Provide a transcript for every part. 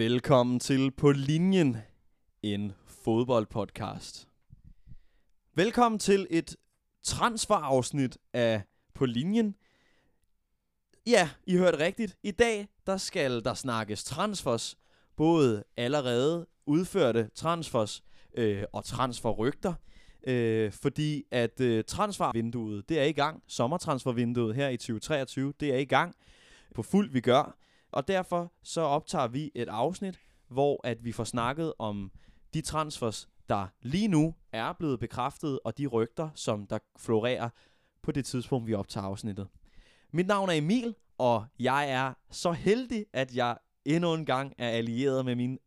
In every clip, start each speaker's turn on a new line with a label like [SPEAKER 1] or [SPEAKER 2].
[SPEAKER 1] Velkommen til På Linjen, en fodboldpodcast. Velkommen til et transferafsnit af På Linjen. Ja, I hørte rigtigt. I dag der skal der snakkes transfers. Både allerede udførte transfers øh, og transferrygter. Øh, fordi at øh, transfervinduet, det er i gang. Sommertransfervinduet her i 2023, det er i gang på fuld vi gør. Og derfor så optager vi et afsnit, hvor at vi får snakket om de transfers, der lige nu er blevet bekræftet, og de rygter, som der florerer på det tidspunkt, vi optager afsnittet. Mit navn er Emil, og jeg er så heldig, at jeg endnu en gang er allieret med min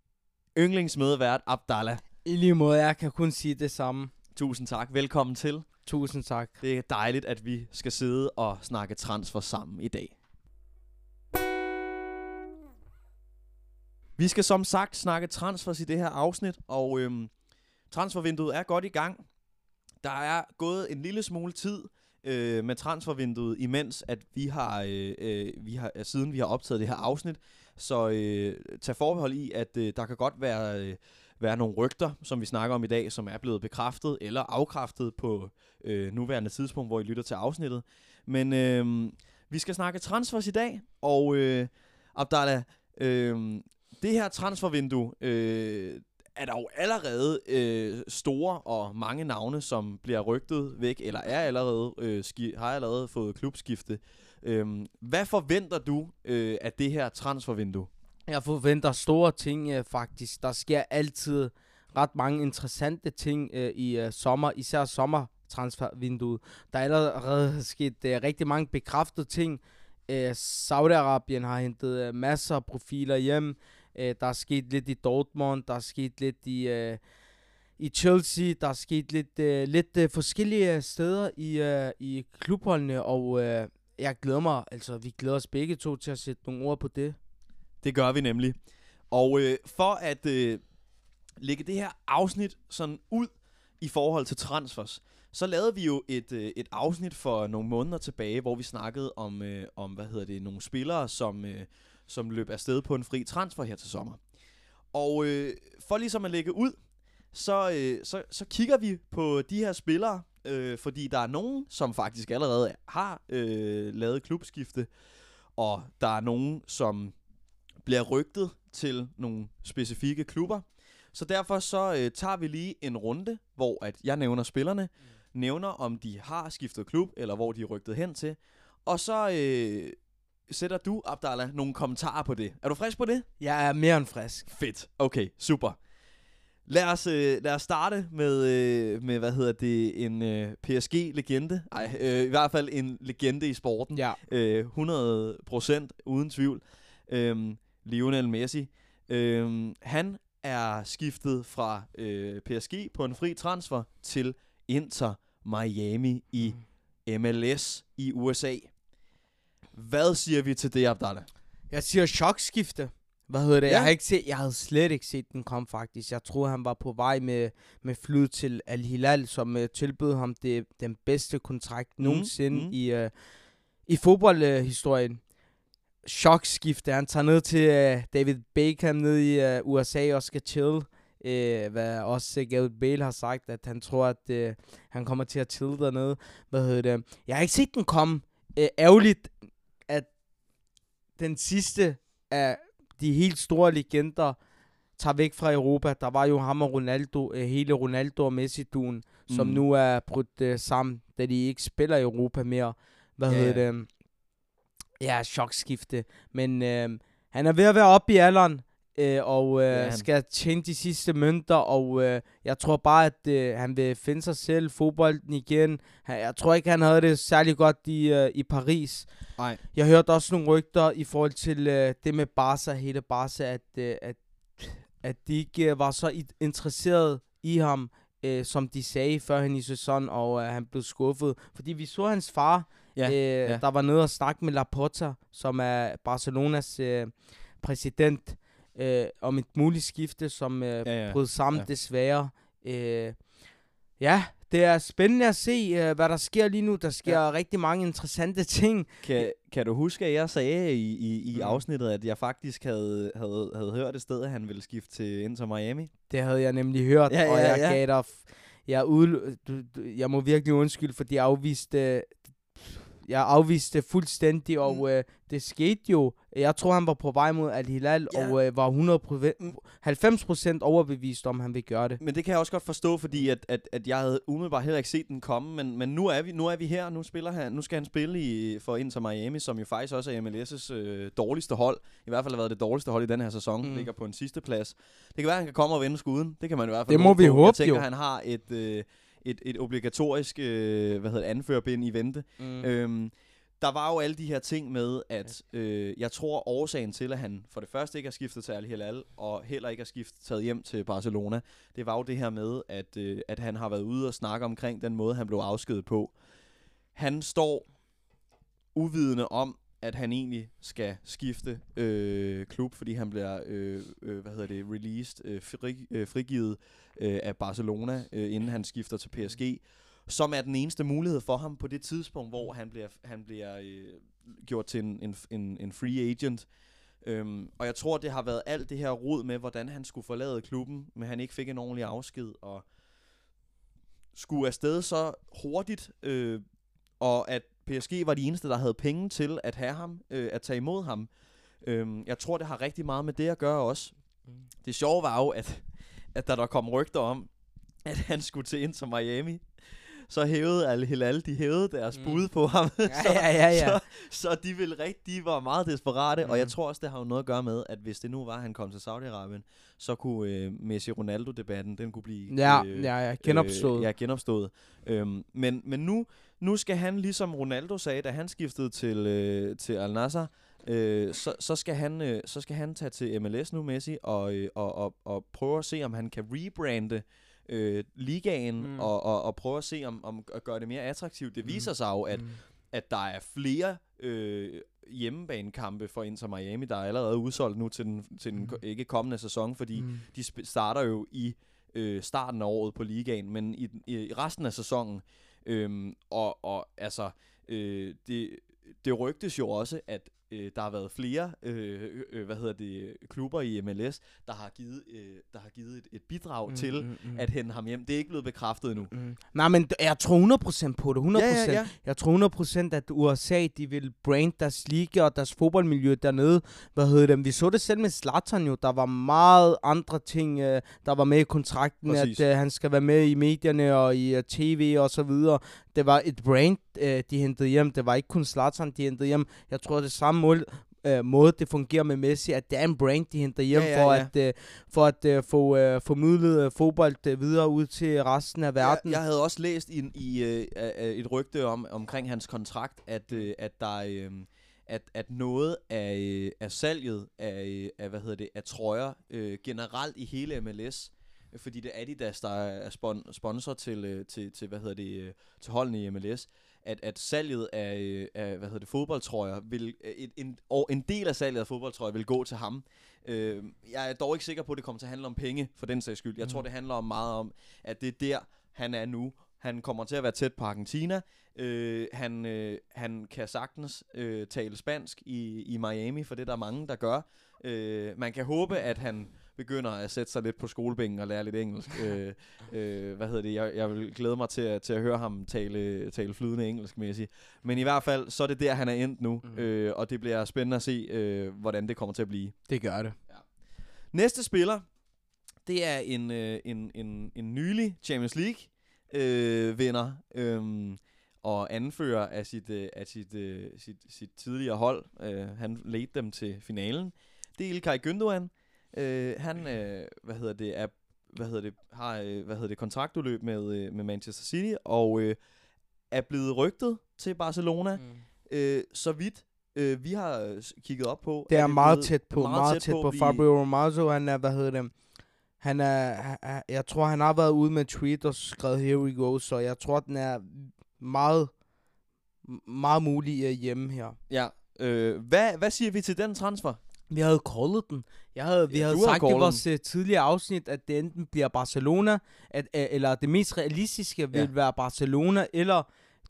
[SPEAKER 1] yndlingsmedvært, Abdallah.
[SPEAKER 2] I lige måde, jeg kan kun sige det samme.
[SPEAKER 1] Tusind tak. Velkommen til.
[SPEAKER 2] Tusind tak.
[SPEAKER 1] Det er dejligt, at vi skal sidde og snakke transfer sammen i dag. Vi skal som sagt snakke transfers i det her afsnit, og øhm, transfervinduet er godt i gang. Der er gået en lille smule tid øh, med transfervinduet, imens at vi har, øh, øh, vi har øh, siden vi har optaget det her afsnit, så øh, tag forbehold i, at øh, der kan godt være, øh, være nogle rygter, som vi snakker om i dag, som er blevet bekræftet eller afkræftet på øh, nuværende tidspunkt, hvor I lytter til afsnittet. Men øh, vi skal snakke transfers i dag, og øh, Abdallah, øh, det her transfervindue, øh, er der jo allerede øh, store og mange navne, som bliver rygtet væk, eller er allerede øh, ski- har allerede fået klubskifte. Øh, hvad forventer du øh, af det her transfervindue?
[SPEAKER 2] Jeg forventer store ting øh, faktisk. Der sker altid ret mange interessante ting øh, i øh, sommer, især sommertransfervinduet. Der er allerede sket øh, rigtig mange bekræftede ting. Øh, Saudi-Arabien har hentet øh, masser af profiler hjem. Øh, der er sket lidt i Dortmund, der er sket lidt i, øh, i Chelsea, der er sket lidt, øh, lidt øh, forskellige steder i, øh, i klubholdene, og øh, jeg glæder mig, altså vi glæder os begge to til at sætte nogle ord på det.
[SPEAKER 1] Det gør vi nemlig. Og øh, for at øh, lægge det her afsnit sådan ud i forhold til transfers, så lavede vi jo et, øh, et afsnit for nogle måneder tilbage, hvor vi snakkede om, øh, om hvad hedder det, nogle spillere, som, øh, som løb afsted på en fri transfer her til sommer. Og øh, for ligesom at lægge ud, så, øh, så, så kigger vi på de her spillere, øh, fordi der er nogen, som faktisk allerede har øh, lavet klubskifte, og der er nogen, som bliver rygtet til nogle specifikke klubber. Så derfor så øh, tager vi lige en runde, hvor at jeg nævner spillerne, mm. nævner om de har skiftet klub, eller hvor de er rygtet hen til. Og så øh, sætter du, Abdallah, nogle kommentarer på det. Er du frisk på det?
[SPEAKER 2] Jeg er mere end frisk.
[SPEAKER 1] Fedt. Okay, super. Lad os, øh, lad os starte med, øh, med, hvad hedder det, en øh, PSG-legende. Ej, øh, i hvert fald en legende i sporten.
[SPEAKER 2] Ja.
[SPEAKER 1] Øh, 100% uden tvivl. Øh, Lionel Messi. Øh, han er skiftet fra øh, PSG på en fri transfer til Inter Miami i MLS i USA. Hvad siger vi til det, Abdallah?
[SPEAKER 2] Jeg siger chokskifte. Hvad hedder det?
[SPEAKER 1] Ja.
[SPEAKER 2] Jeg, har ikke set, jeg havde slet ikke set den komme faktisk. Jeg tror han var på vej med, med flyet til Al-Hilal, som uh, tilbød ham det, den bedste kontrakt
[SPEAKER 1] Mhm,
[SPEAKER 2] nogensinde
[SPEAKER 1] mhm.
[SPEAKER 2] i, uh, i fodboldhistorien. Chokskifte. Han tager ned til uh, David Beckham ned i uh, USA og skal chill. Uh, hvad også uh, Gareth Bale har sagt, at han tror, at uh, han kommer til at chill dernede. Hvad hedder det? Jeg har ikke set den komme. Uh, ærgerligt, den sidste af de helt store legender tager væk fra Europa. Der var jo ham og Ronaldo, øh, hele Ronaldo og Messi-duen, mm. som nu er brudt øh, sammen, da de ikke spiller i Europa mere. Hvad
[SPEAKER 1] ja,
[SPEAKER 2] hedder det? Ja, chokskifte. Men øh, han er ved at være oppe i alderen, øh, og øh, ja,
[SPEAKER 1] han.
[SPEAKER 2] skal tjene de sidste mønter, og øh, jeg tror bare, at øh, han vil finde sig selv, fodbolden igen. Han, jeg tror ikke, han havde det særlig godt i, øh, i Paris.
[SPEAKER 1] Nej.
[SPEAKER 2] Jeg hørte også nogle rygter i forhold til øh, det med Barca, hele Barca, at, øh, at, at de ikke øh, var så interesseret i ham, øh, som de sagde før hen i sæsonen, og øh, han blev skuffet. Fordi vi så hans far,
[SPEAKER 1] Ja,
[SPEAKER 2] øh,
[SPEAKER 1] ja.
[SPEAKER 2] der var nede og snakke med Laporta, som er Barcelonas øh, præsident, øh, om et muligt skifte, som øh,
[SPEAKER 1] Ja, ja.
[SPEAKER 2] brød sammen
[SPEAKER 1] Ja.
[SPEAKER 2] desværre. Øh, ja, Det er spændende at se, uh, hvad der sker lige nu. Der sker ja. rigtig mange interessante ting.
[SPEAKER 1] Kan, kan du huske, at jeg sagde i, i, i
[SPEAKER 2] Mm.
[SPEAKER 1] afsnittet, at jeg faktisk havde, havde, havde hørt et sted, at han ville skifte til Inter Miami?
[SPEAKER 2] Det havde jeg nemlig hørt,
[SPEAKER 1] Ja,
[SPEAKER 2] og
[SPEAKER 1] ja,
[SPEAKER 2] jeg
[SPEAKER 1] ja.
[SPEAKER 2] gav dig... f- Jeg, ud, du, du, jeg må virkelig undskylde, fordi jeg afviste... Jeg afviste det fuldstændig, og
[SPEAKER 1] Mm.
[SPEAKER 2] øh, det skete jo. Jeg tror, han var på vej mod Al-Hilal,
[SPEAKER 1] Ja.
[SPEAKER 2] og øh, var 100
[SPEAKER 1] Mm.
[SPEAKER 2] 90% overbevist om, han vil gøre det.
[SPEAKER 1] Men det kan jeg også godt forstå, fordi at, at, at jeg havde umiddelbart heller ikke set den komme, men, men nu, er vi, nu er vi her, nu, spiller han, nu skal han spille i, for Inter Miami, som jo faktisk også er MLS' øh, dårligste hold. I hvert fald har været det dårligste hold i den her sæson, mm. Ligger på en sidste plads. Det kan være, at han kan komme og vende skuden, det kan man i hvert fald
[SPEAKER 2] Det må vi
[SPEAKER 1] på.
[SPEAKER 2] håbe,
[SPEAKER 1] Jeg tænker,
[SPEAKER 2] jo.
[SPEAKER 1] han har et, øh, et, et obligatorisk øh, hvad hedder det, anførbind i vente.
[SPEAKER 2] Mm.
[SPEAKER 1] Øhm, der var jo alle de her ting med, at øh, jeg tror årsagen til, at han for det første ikke har skiftet til Al Hilal, og heller ikke har skiftet taget hjem til Barcelona, det var jo det her med, at, øh, at han har været ude og snakke omkring den måde, han blev afskedet på. Han står uvidende om, at han egentlig skal skifte øh, klub, fordi han bliver øh, øh, hvad hedder det, released, øh, fri, øh, frigivet øh, af Barcelona, øh, inden han skifter til PSG, som er den eneste mulighed for ham på det tidspunkt, hvor han bliver, han bliver øh, gjort til en, en, en, en free agent. Øhm, og jeg tror, det har været alt det her rod med, hvordan han skulle forlade klubben, men han ikke fik en ordentlig afsked, og skulle afsted så hurtigt, øh, og at PSG var de eneste, der havde penge til at have ham, øh, at tage imod ham. Øhm, jeg tror, det har rigtig meget med det at gøre også.
[SPEAKER 2] Mm.
[SPEAKER 1] Det sjove var jo, at, at da der kom rygter om, at han skulle til Inter Miami, så hævede Al Hilal, de hævede deres
[SPEAKER 2] Mm.
[SPEAKER 1] bud på ham.
[SPEAKER 2] Ja,
[SPEAKER 1] så,
[SPEAKER 2] ja, ja, ja.
[SPEAKER 1] Så, så de ville rigtig, de var meget desperate, mm. og jeg
[SPEAKER 2] Mm.
[SPEAKER 1] tror også, det har jo noget at gøre med, at hvis det nu var, at han kom til Saudi-Arabien, så kunne øh, Messi-Ronaldo-debatten, den kunne blive
[SPEAKER 2] Ja,
[SPEAKER 1] øh,
[SPEAKER 2] ja, ja, genopstået.
[SPEAKER 1] Øh, ja, genopstået. Øhm, men, men nu, nu skal han, ligesom Ronaldo sagde, da han skiftede til, øh, til Al Nassr, øh, så, så, skal han, øh, så skal han tage til MLS nu, Messi, og, øh, og, og, og prøve at se, om han kan rebrande øh, ligaen,
[SPEAKER 2] Mm.
[SPEAKER 1] og, og, og prøve at se, om, om at gøre det mere attraktivt. Det
[SPEAKER 2] Mm.
[SPEAKER 1] viser sig jo, at,
[SPEAKER 2] Mm.
[SPEAKER 1] at der er flere øh, hjemmebanekampe for Inter Miami, der er allerede udsolgt nu til den, til den
[SPEAKER 2] Mm.
[SPEAKER 1] ikke kommende sæson, fordi
[SPEAKER 2] Mm.
[SPEAKER 1] de starter jo i øh, starten af året på ligaen, men i, i resten af sæsonen. Øhm, og, og altså, øh, det, det rygtes jo også, at øh, der har været flere, øh, øh, hvad hedder det, klubber i MLS, der har givet, øh, der har givet et, et bidrag mm, til
[SPEAKER 2] mm, mm.
[SPEAKER 1] at hente ham hjem. Det er ikke blevet bekræftet endnu.
[SPEAKER 2] Mm. Nej, men jeg tror 100% på det. 100%.
[SPEAKER 1] Ja, ja, ja.
[SPEAKER 2] Jeg tror 100% at USA, de vil brand deres liga og deres fodboldmiljø dernede. Hvad hedder det? Vi så det selv med Zlatan jo. Der var meget andre ting, øh, der var med i kontrakten.
[SPEAKER 1] Præcis.
[SPEAKER 2] At øh, han skal være med i medierne og i øh, tv og så videre. Det var et brand, øh, de hentede hjem. Det var ikke kun Zlatan, de hentede hjem. Jeg tror, det samme mål, øh, måde, det fungerer med Messi, at det er en brand, de henter hjem
[SPEAKER 1] Ja, ja,
[SPEAKER 2] for,
[SPEAKER 1] ja.
[SPEAKER 2] at, øh, for at øh, få øh, formidlet øh, fodbold øh, videre ud til resten af verden.
[SPEAKER 1] Jeg, jeg havde også læst i, i øh, øh, et rygte om omkring hans kontrakt, at, øh, at der øh, at, at noget af, øh, af salget af, øh, af, hvad hedder det, af trøjer øh, generelt i hele MLS, fordi det er Adidas, der er spon- sponsor til, øh, til, til, hvad hedder det, øh, til holdene i MLS, at, at salget af, øh, af hvad hedder det, fodboldtrøjer, vil, et, en, og en del af salget af fodboldtrøjer vil gå til ham. Øh, jeg er dog ikke sikker på, at det kommer til at handle om penge, for den sags skyld. Jeg
[SPEAKER 2] Mhm.
[SPEAKER 1] tror, det handler om meget om, at det er der, han er nu. Han kommer til at være tæt på Argentina. Øh, han, øh, han kan sagtens øh, tale spansk i, i Miami, for det er der mange, der gør. Øh, man kan håbe, at han begynder at sætte sig lidt på skolebænken og lære lidt engelsk. øh, øh, hvad hedder det? Jeg, jeg vil glæde mig til at, til at høre ham tale, tale flydende engelsk, mæssigt. Men i hvert fald, så er det der, han er endt nu. Mm. Øh, og det bliver spændende at se, øh, hvordan det kommer til at blive.
[SPEAKER 2] Det gør det.
[SPEAKER 1] Næste spiller, det er en, øh, en, en, en nylig Champions League øh, vinder øh, og anfører af sit, øh, af sit, øh, sit, sit tidligere hold. Øh, han ledte dem til finalen. Det er Ilkay Gündogan. Øh, han øh, hvad hedder det, er, hvad hedder det, har øh, hvad hedder det, kontraktudløb med, øh, med Manchester City og øh, er blevet rygtet til Barcelona. Mm. Øh, så vidt øh, vi har øh, kigget op på.
[SPEAKER 2] Det er
[SPEAKER 1] det
[SPEAKER 2] meget
[SPEAKER 1] blevet-
[SPEAKER 2] tæt på, meget, meget tæt på.
[SPEAKER 1] at blive-
[SPEAKER 2] Fabio Romano, han er, hvad hedder det, han er, han er- jeg tror, han har været ude med tweet og skrevet, here we go, så jeg tror, den er meget, meget mulig uh, hjemme her.
[SPEAKER 1] Ja. Øh, hvad, hvad siger vi til den transfer?
[SPEAKER 2] Vi havde callet den. Jeg havde, vi
[SPEAKER 1] Ja,
[SPEAKER 2] havde sagt i vores uh, tidligere afsnit, at det enten bliver Barcelona, at, uh, eller det mest realistiske vil
[SPEAKER 1] Ja.
[SPEAKER 2] være Barcelona, eller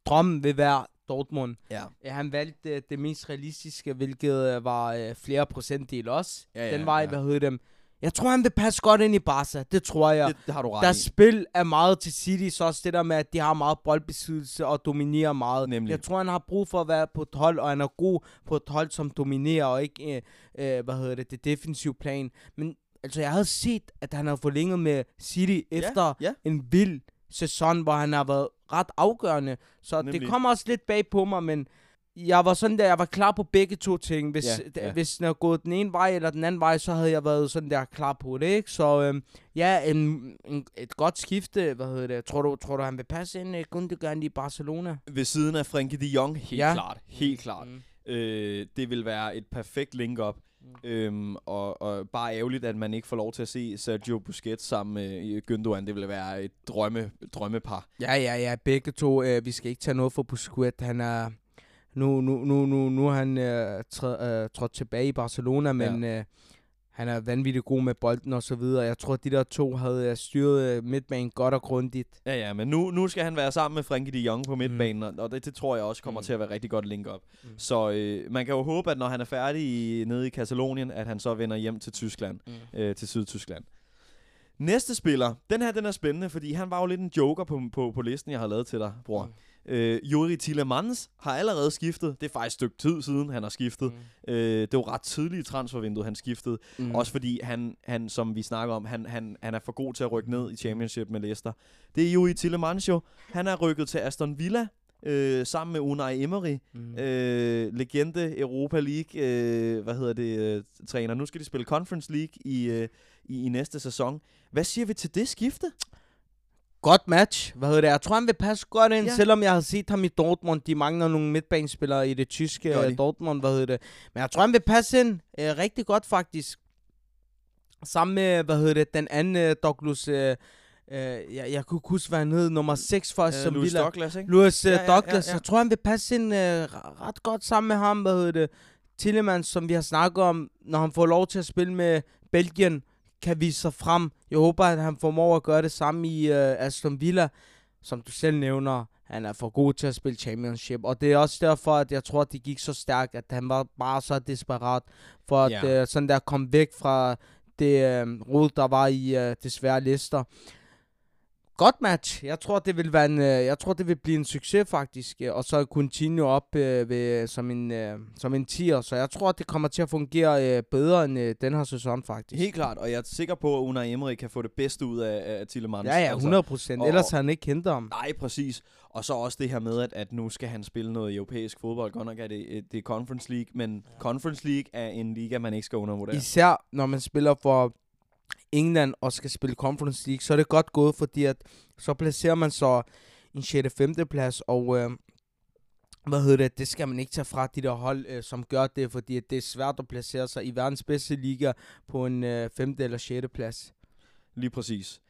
[SPEAKER 2] drømmen vil være Dortmund.
[SPEAKER 1] Ja.
[SPEAKER 2] Ja, han valgte uh, det mest realistiske, hvilket uh, var uh, flere procentdel også.
[SPEAKER 1] Ja, ja,
[SPEAKER 2] Den vej,
[SPEAKER 1] ja.
[SPEAKER 2] hvad hedder dem? Jeg tror, han vil passe godt ind i Barca. Det tror jeg.
[SPEAKER 1] Det, det har du ret
[SPEAKER 2] Deres
[SPEAKER 1] i.
[SPEAKER 2] spil er meget til City, så også det der med, at de har meget boldbesiddelse og dominerer meget.
[SPEAKER 1] Nemlig.
[SPEAKER 2] Jeg tror, han har brug for at være på et hold, og han er god på et hold, som dominerer, og ikke, øh, øh, hvad hedder det, det defensive plan. Men altså, jeg havde set, at han har forlænget med City efter
[SPEAKER 1] ja.
[SPEAKER 2] en vild sæson, hvor han har været ret afgørende. Så
[SPEAKER 1] Nemlig.
[SPEAKER 2] det kommer også lidt bag på mig, men jeg var sådan der, jeg var klar på begge to ting. Hvis,
[SPEAKER 1] Ja,
[SPEAKER 2] ja, hvis den er gået den ene vej eller den anden vej, så havde jeg været sådan der klar på det, ikke? Så øhm, ja, en, en, et godt skifte, hvad hedder det? Tror du, tror du han vil passe ind uh, Gundogan i Barcelona?
[SPEAKER 1] Ved siden af Frenkie de Jong, helt
[SPEAKER 2] Ja.
[SPEAKER 1] klart. Helt klart.
[SPEAKER 2] Mm.
[SPEAKER 1] Øh, det vil være et perfekt link-up.
[SPEAKER 2] Mm.
[SPEAKER 1] Øhm, og, og bare ærgerligt, at man ikke får lov til at se Sergio Busquets sammen med Gündogan. Det vil være et drømme, drømmepar.
[SPEAKER 2] Ja, ja, ja, begge to. Øh, vi skal ikke tage noget for Busquets. Han er... Nu, nu, nu, nu, nu er han øh, træ, øh, trådt tilbage i Barcelona, men øh, han er vanvittigt god med bolden og så videre. Jeg tror, at de der to havde øh, styret øh, midtbanen godt og grundigt.
[SPEAKER 1] Ja, ja, men nu, nu skal han være sammen med Frenkie de Jong på midtbanen, mm. og det, det tror jeg også kommer
[SPEAKER 2] Mm.
[SPEAKER 1] mm. til at være rigtig godt link-up.
[SPEAKER 2] Mm.
[SPEAKER 1] Mm. Så øh, man kan jo håbe, at når han er færdig i, nede i Katalonien, at han så vender hjem til Tyskland,
[SPEAKER 2] Mm.
[SPEAKER 1] øh, til Sydtyskland. Næste spiller, den her den er spændende, fordi han var jo lidt en joker på, på, på listen, jeg har lavet til dig, bror.
[SPEAKER 2] Mm.
[SPEAKER 1] Øh, Juri Tillemans har allerede skiftet. Det er faktisk et stykke tid siden, han har skiftet.
[SPEAKER 2] Mm.
[SPEAKER 1] Øh, det var ret tidligt i transfervinduet, han skiftede.
[SPEAKER 2] Mm.
[SPEAKER 1] Også fordi han, han, som vi snakker om, han, han, han er for god til at rykke ned i championship med Leicester. Det er Juri Tillemans jo. Han er rykket til Aston Villa øh, sammen med Unai Emery.
[SPEAKER 2] Mm.
[SPEAKER 1] Øh, legende Europa League, øh, hvad hedder det, øh, træner. Nu skal de spille Conference League i, øh, i, i næste sæson. Hvad siger vi til det skifte?
[SPEAKER 2] Godt match. Hvad hedder det? Jeg tror, han vil passe godt ind,
[SPEAKER 1] Ja.
[SPEAKER 2] ja. selvom jeg har set ham i Dortmund. De mangler nogle midtbanespillere i det tyske
[SPEAKER 1] Gør de.
[SPEAKER 2] øh, Dortmund. Hvad hedder det? Men jeg tror, han vil passe ind øh, rigtig godt, faktisk. Sammen med, hvad hedder det, den anden øh, Douglas... Øh, øh, jeg, jeg kunne huske, hvad han hed. Nummer 6 for os, som
[SPEAKER 1] Øh, Louis
[SPEAKER 2] Villa.
[SPEAKER 1] Douglas, ikke?
[SPEAKER 2] Louis
[SPEAKER 1] Ja,
[SPEAKER 2] ja,
[SPEAKER 1] ja, ja,
[SPEAKER 2] Douglas.
[SPEAKER 1] ja.
[SPEAKER 2] Jeg tror, han vil passe ind øh, re- ret godt sammen med ham. Hvad hedder det? Tillemans, som vi har snakket om, når han får lov til at spille med Belgien, kan vise sig frem. Jeg håber, at han formår at gøre det samme i øh, Aston Villa. Som du selv nævner, han er for god til at spille championship. Og det er også derfor, at jeg tror, at det gik så stærkt, at han var bare så desperat for at
[SPEAKER 1] Ja.
[SPEAKER 2] øh, sådan der komme væk fra det øh, rod, der var i øh, desværre lister. Godt match. Jeg tror, det vil være en, øh, jeg tror, det vil blive en succes faktisk. øh, Og så Coutinho op øh, ved, som en øh, som en tier. Så jeg tror, det kommer til at fungere øh, bedre end øh, den her sæson faktisk.
[SPEAKER 1] Helt klart, og jeg er sikker på, at Unai Emery kan få det bedste ud af, af Tillemans.
[SPEAKER 2] Ja, ja, 100 procent.
[SPEAKER 1] og-
[SPEAKER 2] Ellers har han ikke hentet ham.
[SPEAKER 1] Nej, præcis. Og så også det her med, at, at nu skal han spille noget europæisk fodbold. Godt nok er det, øh, det er Conference League, men. Conference League er en liga, man ikke skal undervurdere.
[SPEAKER 2] Især når man spiller for England og skal spille Conference League, så er det godt gået, fordi at så placerer man så en 6. 5. plads, og øh, hvad hedder det, det skal man ikke tage fra de der hold, øh, som gør det, fordi at det er svært at placere sig i verdens bedste liga på en øh, 5. eller 6. plads.
[SPEAKER 1] Lige præcis.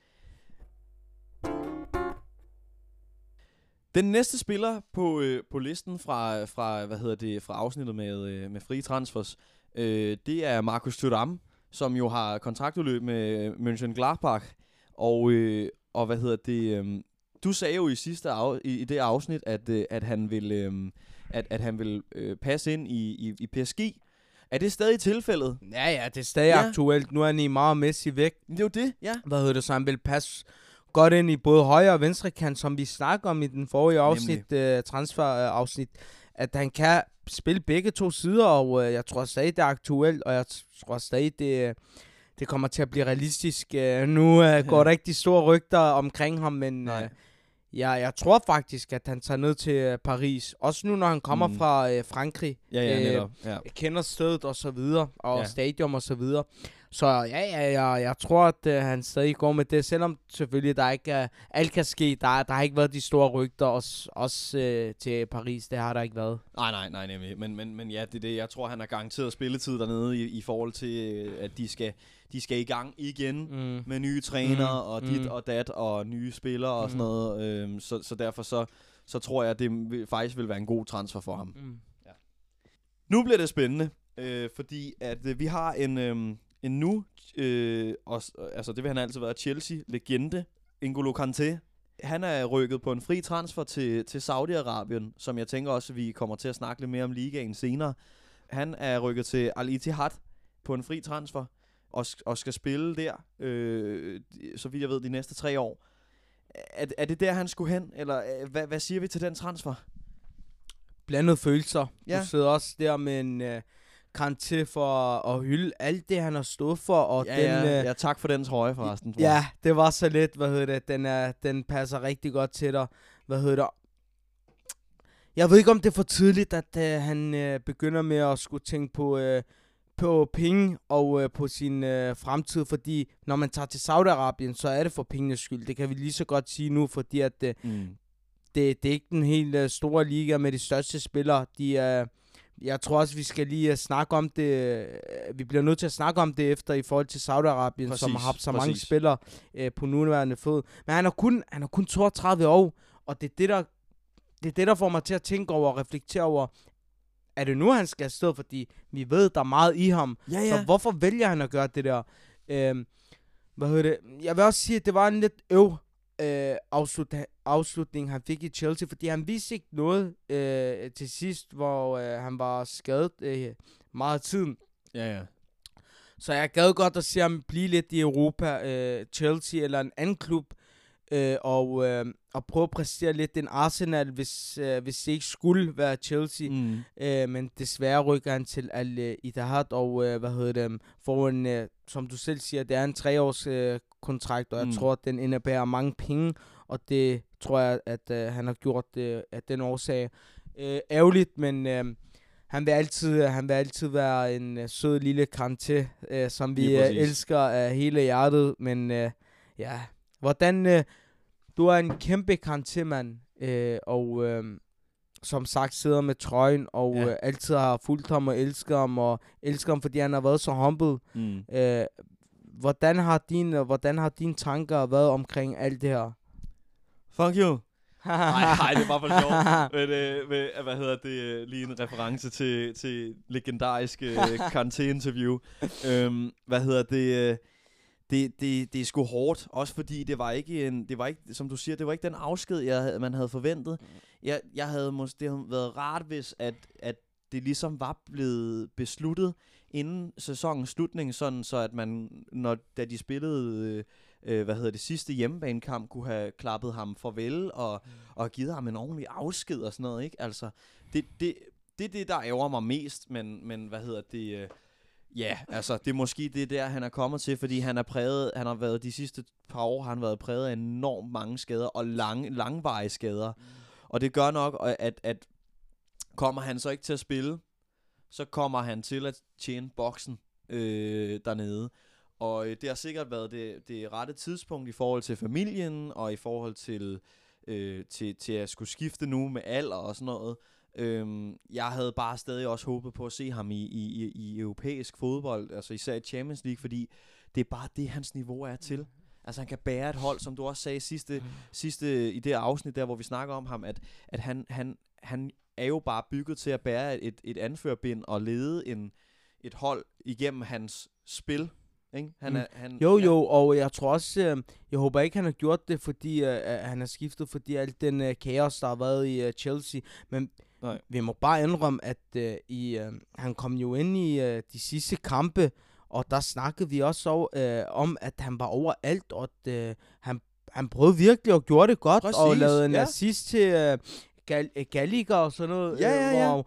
[SPEAKER 1] Den næste spiller på, øh, på listen fra, fra, hvad hedder det, fra afsnittet med, øh, med frie transfers, øh, det er Markus Thuram, som jo har kontraktudløb med Mönchengladbach. Og, øh, og hvad hedder det, øh, du sagde jo i sidste af, i, i det afsnit, at, øh, at han vil, øh, at, at han vil øh, passe ind i, i, i PSG. Er det stadig tilfældet?
[SPEAKER 2] Ja, ja, det er stadig
[SPEAKER 1] Ja.
[SPEAKER 2] aktuelt. Nu er Neymar og Messi væk.
[SPEAKER 1] Det er jo det, ja.
[SPEAKER 2] Hvad hedder det, så han vil passe godt ind i både højre og venstre kant, som vi snakker om i den forrige afsnit, øh, transfer-afsnit, at han kan spille begge to sider, og øh, jeg tror stadig, det er aktuelt, og jeg tror stadig, det, øh, det kommer til at blive realistisk. Øh, nu øh, går der ikke de store rygter omkring ham, men
[SPEAKER 1] Nej.
[SPEAKER 2] øh, ja, jeg tror faktisk, at han tager ned til øh, Paris. Også nu, når han kommer
[SPEAKER 1] Mm.
[SPEAKER 2] fra øh, Frankrig.
[SPEAKER 1] Ja, ja,
[SPEAKER 2] Øh,
[SPEAKER 1] netop. Ja.
[SPEAKER 2] Jeg kender stedet og så videre, og
[SPEAKER 1] ja.
[SPEAKER 2] stadion og så videre. Så ja, ja, ja, jeg tror, at uh, han stadig går med det, selvom selvfølgelig der ikke er, alt kan ske. Der, der har ikke været de store rygter, også, også uh, til Paris, det har der ikke været.
[SPEAKER 1] Nej, nej, nej, nemlig. Men, men, men ja, det er det. Jeg tror, han har garanteret spilletid dernede i, i forhold til, øh, at de skal, de skal i gang igen
[SPEAKER 2] Mm.
[SPEAKER 1] med nye trænere
[SPEAKER 2] Mm,
[SPEAKER 1] og dit
[SPEAKER 2] mm.
[SPEAKER 1] og dat og nye spillere og sådan
[SPEAKER 2] Mm.
[SPEAKER 1] noget. Øhm, så, så derfor så, så tror jeg, at det faktisk vil være en god transfer for ham.
[SPEAKER 2] Mm.
[SPEAKER 1] Nu bliver det spændende. øh, fordi at øh, vi har en, øh, en nu, øh, også, altså det vil han altid være, Chelsea-legende, N'Golo Kanté. Han er rykket på en fri transfer til, til Saudi-Arabien, som jeg tænker også, at vi kommer til at snakke lidt mere om ligaen senere. Han er rykket til Al-Ittihad på en fri transfer, og, og skal spille der, øh, så vidt jeg ved, de næste tre år. Er, er det der, han skulle hen, eller øh, hvad, hvad siger vi til den transfer?
[SPEAKER 2] Blandet følelser.
[SPEAKER 1] Ja.
[SPEAKER 2] Du sidder også der med en uh, Kanté for at hylde alt det, han har stået for. Og
[SPEAKER 1] Ja,
[SPEAKER 2] den,
[SPEAKER 1] ja,
[SPEAKER 2] øh,
[SPEAKER 1] ja, tak for den trøje forresten. tror jeg.
[SPEAKER 2] Ja, det var så lidt, hvad hedder det, den, er, den passer rigtig godt til dig. Hvad hedder det? Jeg ved ikke, om det er for tidligt, at uh, han uh, begynder med at skulle tænke på, uh, på penge og uh, på sin uh, fremtid, fordi når man tager til Saudi-Arabien, så er det for pengenes skyld. Det kan vi lige så godt sige nu, fordi at uh,
[SPEAKER 1] Mm.
[SPEAKER 2] det, det er ikke den helt uh, store liga med de største spillere. De, uh, jeg tror også, vi skal lige uh, snakke om det. Uh, vi bliver nødt til at snakke om det efter i forhold til Saudi-Arabien, som
[SPEAKER 1] Præcis,
[SPEAKER 2] har haft så mange
[SPEAKER 1] præcis.
[SPEAKER 2] spillere uh, på nuværende fod. Men han er, kun, han er kun 32 år, og det er det, der, det er det, der får mig til at tænke over og reflektere over, er det nu, han skal afsted? Fordi vi ved, der er meget i ham.
[SPEAKER 1] Ja,
[SPEAKER 2] Så
[SPEAKER 1] ja.
[SPEAKER 2] hvorfor vælger han at gøre det der? Øhm, hvad hedder det? Jeg vil også sige, at det var en lidt øv øh, afslut, afslutning, han fik i Chelsea, fordi han viste ikke noget øh, til sidst, hvor øh, han var skadet øh, meget af tiden.
[SPEAKER 1] Ja, ja.
[SPEAKER 2] Så jeg gad godt at se ham blive lidt i Europa, øh, Chelsea eller en anden klub, øh, og, øh, og prøve at præstere lidt en Arsenal, hvis, øh, hvis det ikke skulle være Chelsea.
[SPEAKER 1] Mm.
[SPEAKER 2] Øh, men desværre rykker han til Al Ittihad, og øh, hvad hedder det, får en, øh, som du selv siger, det er en treårs øh, kontrakt, og jeg
[SPEAKER 1] Mm.
[SPEAKER 2] tror, at den indebærer mange penge, og det tror jeg, at øh, han har gjort øh, af den årsag. Øh, ærgerligt, men øh, han vil altid, han vil altid være en øh, sød lille Kanté, øh, som vi øh, elsker af hele hjertet, men øh, ja, hvordan, øh, du er en kæmpe Kanté-mand, øh, og øh, som sagt sidder med trøjen, og
[SPEAKER 1] Ja.
[SPEAKER 2] øh, altid har fulgt ham og elsker ham, og elsker ham, fordi han har været så humble.
[SPEAKER 1] Mm.
[SPEAKER 2] Øh, hvordan har din, øh, hvordan har dine tanker været omkring alt det her?
[SPEAKER 1] Fuck you. Nej, nej, det var for sjovt. Men, øh, med, øh, hvad hedder det? øh, Lige en reference til, til legendariske Kanté-interview. øhm, hvad hedder det? Det, det, det er sgu hårdt, også fordi det var ikke en, det var ikke, som du siger, det var ikke den afsked, jeg, havde- man havde forventet. Jeg, jeg havde måske, det havde været rart, hvis at, at det ligesom var blevet besluttet inden sæsonens slutning, sådan så at man, når, da de spillede, øh, øh, hvad hedder det, sidste hjemmebanekamp, kunne have klappet ham farvel og, og givet ham en ordentlig afsked og sådan noget, ikke? Altså, det, det, det er det, der ærger mig mest, men, men hvad hedder det, øh, ja, altså, det er måske det der, han er kommet til, fordi han er præget, han har været de sidste par år, har han været præget af enormt mange skader, og lang, langvarige skader. Og det gør nok, at, at, kommer han så ikke til at spille, så kommer han til at tjene boksen øh, dernede. Og øh, det har sikkert været det, det rette tidspunkt i forhold til familien, og i forhold til, øh, til, til at skulle skifte nu med alder og sådan noget. Øhm, jeg havde bare stadig også håbet på at se ham i, i, i, i europæisk fodbold, altså især i Champions League, fordi det er bare det, hans niveau er til. Altså han kan bære et hold, som du også sagde sidste, sidste i det afsnit der, hvor vi snakker om ham, at, at han, han, han er jo bare bygget til at bære et, et anførbind og lede en, et hold igennem hans spil. Ikke? Han
[SPEAKER 2] Mm.
[SPEAKER 1] er, han,
[SPEAKER 2] Jo,
[SPEAKER 1] ja.
[SPEAKER 2] jo, og jeg tror også, øh, jeg håber ikke, han har gjort det, fordi øh, han har skiftet, fordi alt den øh, kaos, der har været i øh, Chelsea. Men
[SPEAKER 1] Nej.
[SPEAKER 2] vi må bare indrømme, at øh, i, øh, han kom jo ind i øh, de sidste kampe, og der snakkede vi også over, øh, om, at han var overalt, og at øh, han, han prøvede virkelig og gjorde det godt, og
[SPEAKER 1] Præcis,
[SPEAKER 2] lavede en
[SPEAKER 1] ja.
[SPEAKER 2] assist til øh, Gal- øh, Gallagher og sådan noget,
[SPEAKER 1] Ja, ja, ja.
[SPEAKER 2] hvor,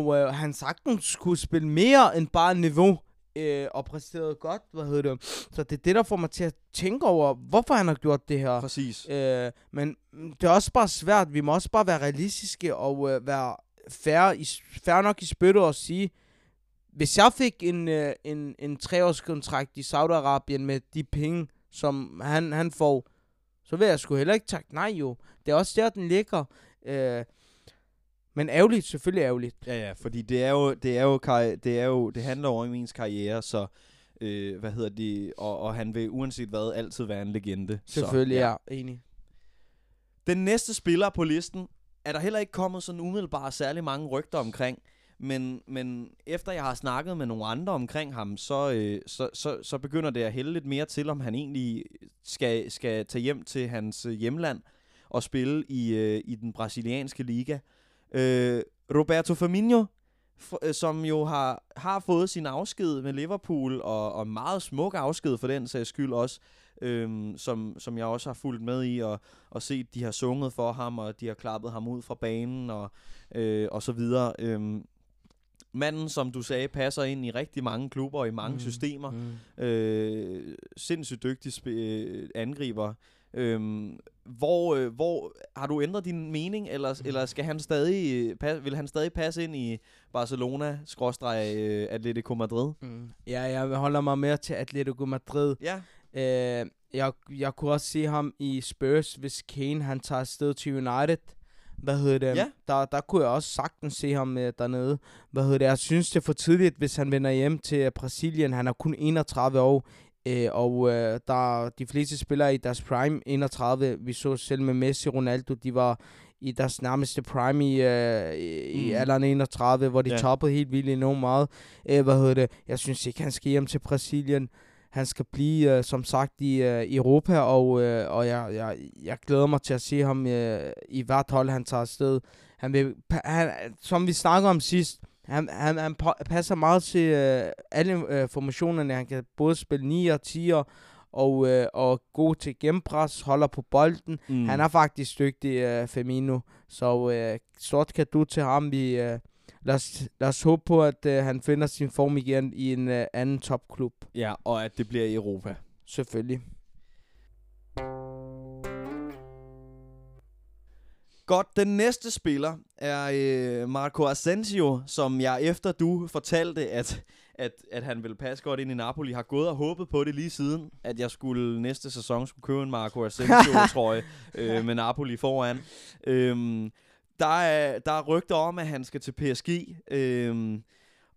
[SPEAKER 2] hvor øh, han sagtens skulle spille mere end bare niveau øh, og præsterede godt, hvad hedder det. Så det er det, der får mig til at tænke over, hvorfor han har gjort det her.
[SPEAKER 1] Præcis.
[SPEAKER 2] Øh, men det er også bare svært. Vi må også bare være realistiske og øh, være færre, i, færre nok i spyttet og sige, hvis jeg fik en, øh, en, en treårskontrakt i Saudi-Arabien med de penge, som han, han får, så vil jeg sgu heller ikke takke nej jo. Det er også der, den ligger. Øh, men ærgerligt, selvfølgelig ærgerligt.
[SPEAKER 1] Ja, ja, fordi det er jo, det er jo, det er jo, det handler jo om ens karriere, så, øh, hvad hedder det, og, og han vil uanset hvad altid være en legende.
[SPEAKER 2] Selvfølgelig,
[SPEAKER 1] så,
[SPEAKER 2] ja. ja. Enig.
[SPEAKER 1] Den næste spiller på listen er der heller ikke kommet sådan umiddelbart særlig mange rygter omkring, Men, men efter jeg har snakket med nogle andre omkring ham, så, øh, så, så, så begynder det at hælde lidt mere til, om han egentlig skal, skal tage hjem til hans hjemland og spille i, øh, i den brasilianske liga. Øh, Roberto Firmino, øh, som jo har, har fået sin afsked med Liverpool, og, og meget smuk afsked for den sags skyld også, øhm, som, som jeg også har fulgt med i, og, og set, de har sunget for ham, og de har klappet ham ud fra banen, og, øh, og så videre. Øhm, manden, som du sagde, passer ind i rigtig mange klubber og i mange mm. systemer.
[SPEAKER 2] Mm.
[SPEAKER 1] Øh, sindssygt dygtig sp- øh, angriber. Øhm, hvor, øh, hvor har du ændret din mening, eller,
[SPEAKER 2] Mm.
[SPEAKER 1] eller skal han stadig, øh, pas, vil han stadig passe ind i Barcelona, skråstreg øh, Atletico Madrid?
[SPEAKER 2] Mm. Ja, jeg holder mig mere til Atletico Madrid.
[SPEAKER 1] Ja.
[SPEAKER 2] Øh, jeg, jeg kunne også se ham i Spurs, hvis Kane han tager afsted til United. Hvad hedder det?
[SPEAKER 1] Ja.
[SPEAKER 2] Der, der kunne jeg også sagtens se ham øh, dernede. Hvad hedder det? Jeg synes, det er for tidligt, hvis han vender hjem til Brasilien. Han er kun 31 år. Øh, og øh, der de fleste spillere i deres prime 31. Vi så selv med Messi Ronaldo, de var i deres nærmeste prime i, øh, i,
[SPEAKER 1] Mm.
[SPEAKER 2] alderen 31, hvor de
[SPEAKER 1] ja.
[SPEAKER 2] toppede helt vildt enormt meget. Øh, hvad hedder det? Jeg synes ikke, han skal hjem til Brasilien. Han skal blive, øh, som sagt, i øh, Europa, og, øh, og jeg, jeg, jeg glæder mig til at se ham øh, i hvert hold, han tager afsted. Han vil, han, som vi snakker om sidst, han, han, han pa- passer meget til øh, alle øh, formationerne. Han kan både spille 9 og 10 og, øh, og god til gennempres, holder på bolden.
[SPEAKER 1] Mm.
[SPEAKER 2] Han er faktisk dygtig, øh, Firmino. Så øh, stort du til ham. Vi, øh, lad, os, lad os håbe på, at øh, han finder sin form igen i en øh, anden topklub.
[SPEAKER 1] Ja, og at det bliver i Europa.
[SPEAKER 2] Selvfølgelig.
[SPEAKER 1] Godt, den næste spiller er øh, Marco Asensio, som jeg efter du fortalte, at, at, at han ville passe godt ind i Napoli, har gået og håbet på det lige siden, at jeg skulle næste sæson skulle købe en Marco Asensio-trøje øh, med Napoli foran. Øhm, der, er, der er rygter om, at han skal til PSG, øhm,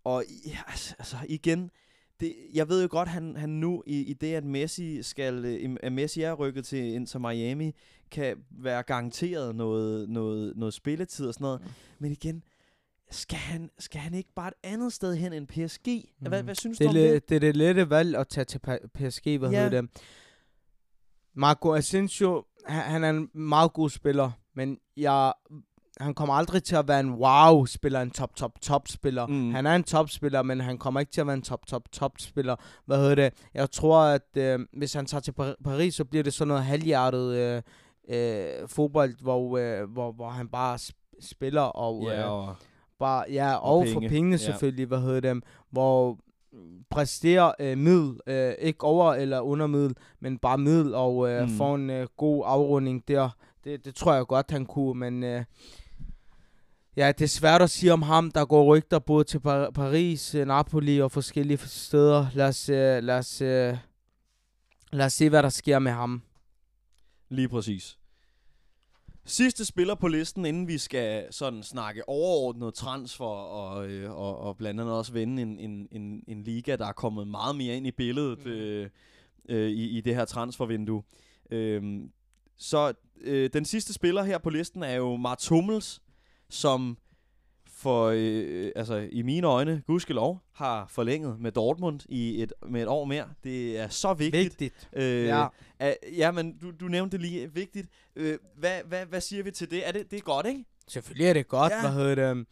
[SPEAKER 1] og ja, altså, altså igen, det, jeg ved jo godt, han, han nu i, i det, at Messi skal, øh, at Messi er rykket til Inter Miami, kan være garanteret noget, noget, noget spilletid og sådan noget. Men igen, skal han, skal han ikke bare et andet sted hen end PSG? Mm. Hvad, hvad synes
[SPEAKER 2] Det
[SPEAKER 1] du om det?
[SPEAKER 2] det? det er det lette valg at tage til PSG, hvad
[SPEAKER 1] Ja.
[SPEAKER 2] hedder det. Marco Asensio, han, han er en meget god spiller, men jeg, han kommer aldrig til at være en wow-spiller, en top, top, top spiller.
[SPEAKER 1] Mm.
[SPEAKER 2] Han er en topspiller, men han kommer ikke til at være en top, top, top spiller. Hvad hedder det? Jeg tror, at øh, hvis han tager til Par- Paris, så bliver det sådan noget halvhjertet øh, øh, fodbold, hvor, øh, hvor, hvor han bare sp- spiller og
[SPEAKER 1] Ja,
[SPEAKER 2] øh,
[SPEAKER 1] og,
[SPEAKER 2] bare ja,
[SPEAKER 1] Og
[SPEAKER 2] og,
[SPEAKER 1] penge.
[SPEAKER 2] for pengene
[SPEAKER 1] Ja.
[SPEAKER 2] selvfølgelig, hvad hedder det, hvor præsterer øh, middel, øh, ikke over eller under middel, men bare middel og øh,
[SPEAKER 1] Mm.
[SPEAKER 2] mm. får en øh, god afrunding der. Det, det tror jeg godt, han kunne, men øh, ja, det er svært at sige om ham. Der går rygter både til Par- Paris, øh, Napoli og forskellige steder. Lad os, øh, lad, os, øh, lad os se, hvad der sker med ham.
[SPEAKER 1] Lige præcis. Sidste spiller på listen, inden vi skal sådan snakke overordnet transfer og, øh, og, og blandt andet også vende en, en, en, en liga, der er kommet meget mere ind i billedet
[SPEAKER 2] Mhm.
[SPEAKER 1] øh, øh, i, i det her transfervindue. Øhm, så øh, den sidste spiller her på listen er jo Mats Hummels, som for, øh, altså i mine øjne, gudskelov, har forlænget med Dortmund i et, med et år mere. Det er så vigtigt.
[SPEAKER 2] Vigtigt.
[SPEAKER 1] Øh,
[SPEAKER 2] Ja.
[SPEAKER 1] er, ja, men du, du nævnte lige vigtigt. Øh, hvad, hvad, hvad siger vi til det? Er det, det er godt, ikke?
[SPEAKER 2] Selvfølgelig er det godt,
[SPEAKER 1] ja.
[SPEAKER 2] hvad hedder det.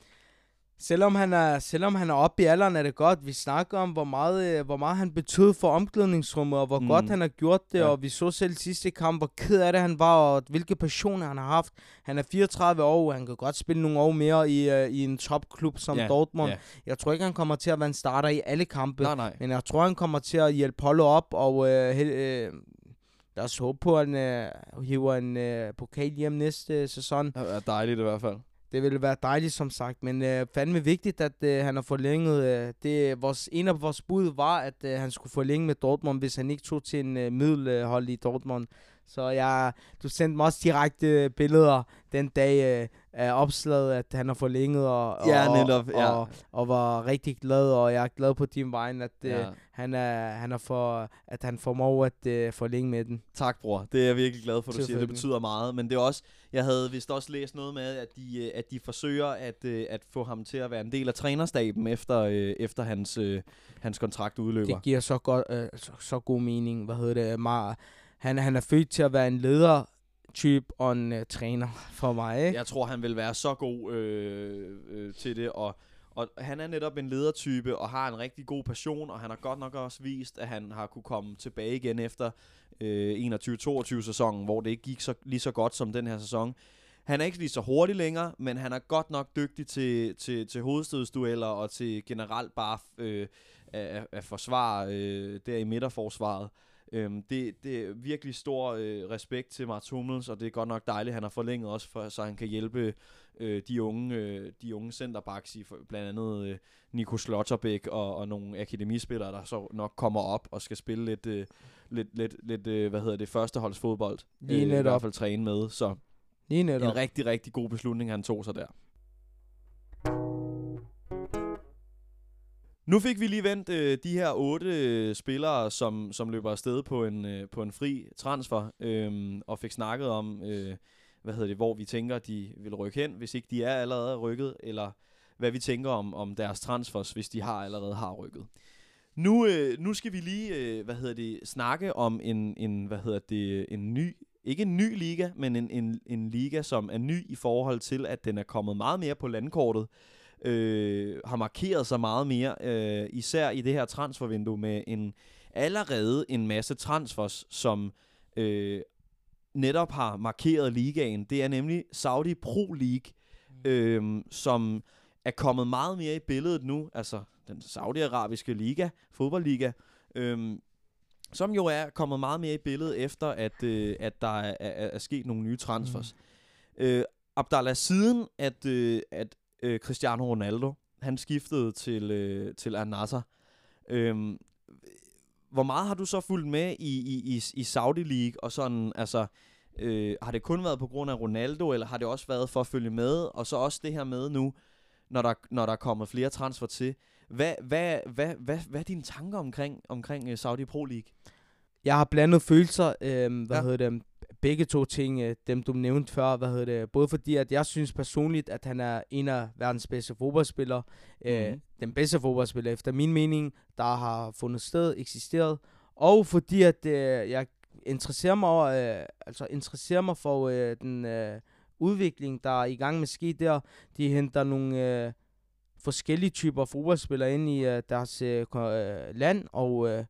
[SPEAKER 2] Selvom han er, selvom han er oppe i alderen, er det godt. Vi snakker om, hvor meget, øh, hvor meget han betød for omklædningsrummet, og hvor
[SPEAKER 1] Mm.
[SPEAKER 2] godt han har gjort det.
[SPEAKER 1] Ja.
[SPEAKER 2] Og vi så selv sidste kamp, hvor ked af det han var, og hvilke passioner han har haft. Han er 34 år, og han kan godt spille nogle år mere i, uh, i en topklub som
[SPEAKER 1] Ja.
[SPEAKER 2] Dortmund.
[SPEAKER 1] ja.
[SPEAKER 2] Jeg tror ikke, han kommer til at være en starter i alle kampe.
[SPEAKER 1] Nej, nej.
[SPEAKER 2] Men jeg tror, han kommer til at hjælpe holdet op, og øh, øh, lad os håbe på, at han øh, hiver en øh, pokal hjem næste sæson.
[SPEAKER 1] Det er dejligt i hvert fald.
[SPEAKER 2] Det ville være dejligt, som sagt, men øh, fandme vigtigt, at øh, han har forlænget. Øh, det, vores, en af vores bud var, at øh, han skulle forlænge med Dortmund, hvis han ikke tog til en øh, middelhold i Dortmund. Så jeg, du sendte mig også direkte øh, billeder den dag, øh, af opslaget, at han har forlænget, og,
[SPEAKER 1] Ja,
[SPEAKER 2] og,
[SPEAKER 1] netop, ja.
[SPEAKER 2] og, og var rigtig glad, og jeg er glad på din vegne, at, ja.
[SPEAKER 1] Ja.
[SPEAKER 2] han, er, han er for, at han formår at uh, forlænge med den.
[SPEAKER 1] Tak, bror. Det er jeg virkelig glad for, du siger. Det betyder meget. Men det er også, jeg havde vist også læst noget med, at de, øh, at de forsøger at, øh, at få ham til at være en del af trænerstaben, efter, øh, efter hans, øh, hans kontrakt udløber.
[SPEAKER 2] Det giver så, godt, øh, så, så god mening. Hvad hedder det? Mar han, han er født til at være en leder type og en uh, træner for mig. Ikke?
[SPEAKER 1] Jeg tror, han vil være så god øh, øh, til det, og, og han er netop en ledertype, og har en rigtig god passion, og han har godt nok også vist, at han har kunne komme tilbage igen efter øh, 21-22 sæsonen, hvor det ikke gik så, lige så godt som den her sæson. Han er ikke lige så hurtig længere, men han er godt nok dygtig til, til, til hovedstødsdueller og til generelt bare øh, at, at forsvare øh, der i midterforsvaret. Øhm, det, det er virkelig stor øh, respekt til Mats Hummels, og det er godt nok dejligt, at han har forlænget også, for, så han kan hjælpe øh, de unge, øh, de unge centerbacks, i for, blandt andet øh, Nico Slotterbæk og, og nogle akademispillere, der så nok kommer op og skal spille lidt, øh, lidt, lidt, lidt øh, hvad hedder det, førsteholdsfodbold.
[SPEAKER 2] Lige
[SPEAKER 1] I hvert
[SPEAKER 2] netop.
[SPEAKER 1] fald træne med, så
[SPEAKER 2] Lige netop.
[SPEAKER 1] en rigtig, rigtig god beslutning, han tog sig der. Nu fik vi lige vendt øh, de her otte øh, spillere, som, som løber afsted på en, øh, på en fri transfer, øh, og fik snakket om, øh, hvad hedder det, hvor vi tænker, de vil rykke hen, hvis ikke de er allerede rykket, eller hvad vi tænker om, om deres transfers, hvis de har allerede har rykket. Nu, øh, nu skal vi lige, øh, hvad hedder det, snakke om en, en, hvad hedder det, en ny, ikke en ny liga, men en, en, en liga, som er ny i forhold til, at den er kommet meget mere på landkortet, øh, har markeret sig meget mere, øh, især i det her transfervindue med en allerede en masse transfers, som øh, netop har markeret ligaen. Det er nemlig Saudi Pro League, øh, som er kommet meget mere i billedet nu, altså den saudiarabiske liga, fodboldliga, øh, som jo er kommet meget mere i billedet efter, at, øh, at der er, er, er sket nogle nye transfers. Mm. Øh, Abdallah, siden at, øh, at øh, Cristiano Ronaldo, han skiftede til, øh, til Al Nassr, øh, hvor meget har du så fulgt med i, i, i, i Saudi League, og sådan, altså, øh, har det kun været på grund af Ronaldo, eller har det også været for at følge med, og så også det her med nu, når der, når der kommer flere transfer til, hvad, hvad, hvad, hvad, hvad er dine tanker omkring, omkring øh, Saudi Pro League?
[SPEAKER 2] Jeg har blandet følelser, øh, hvad
[SPEAKER 1] ja.
[SPEAKER 2] hedder det, begge to ting, øh, dem du nævnte før, hvad hedder det, både fordi, at jeg synes personligt, at han er en af verdens bedste fodboldspillere, øh,
[SPEAKER 1] Mhm.
[SPEAKER 2] den bedste fodboldspiller efter min mening, der har fundet sted, eksisteret, og fordi, at øh, jeg interesserer mig, øh, altså interesserer mig for øh, den øh, udvikling, der er i gang med ske der. De henter nogle øh, forskellige typer fodboldspillere ind i øh, deres øh, øh, land, og øh,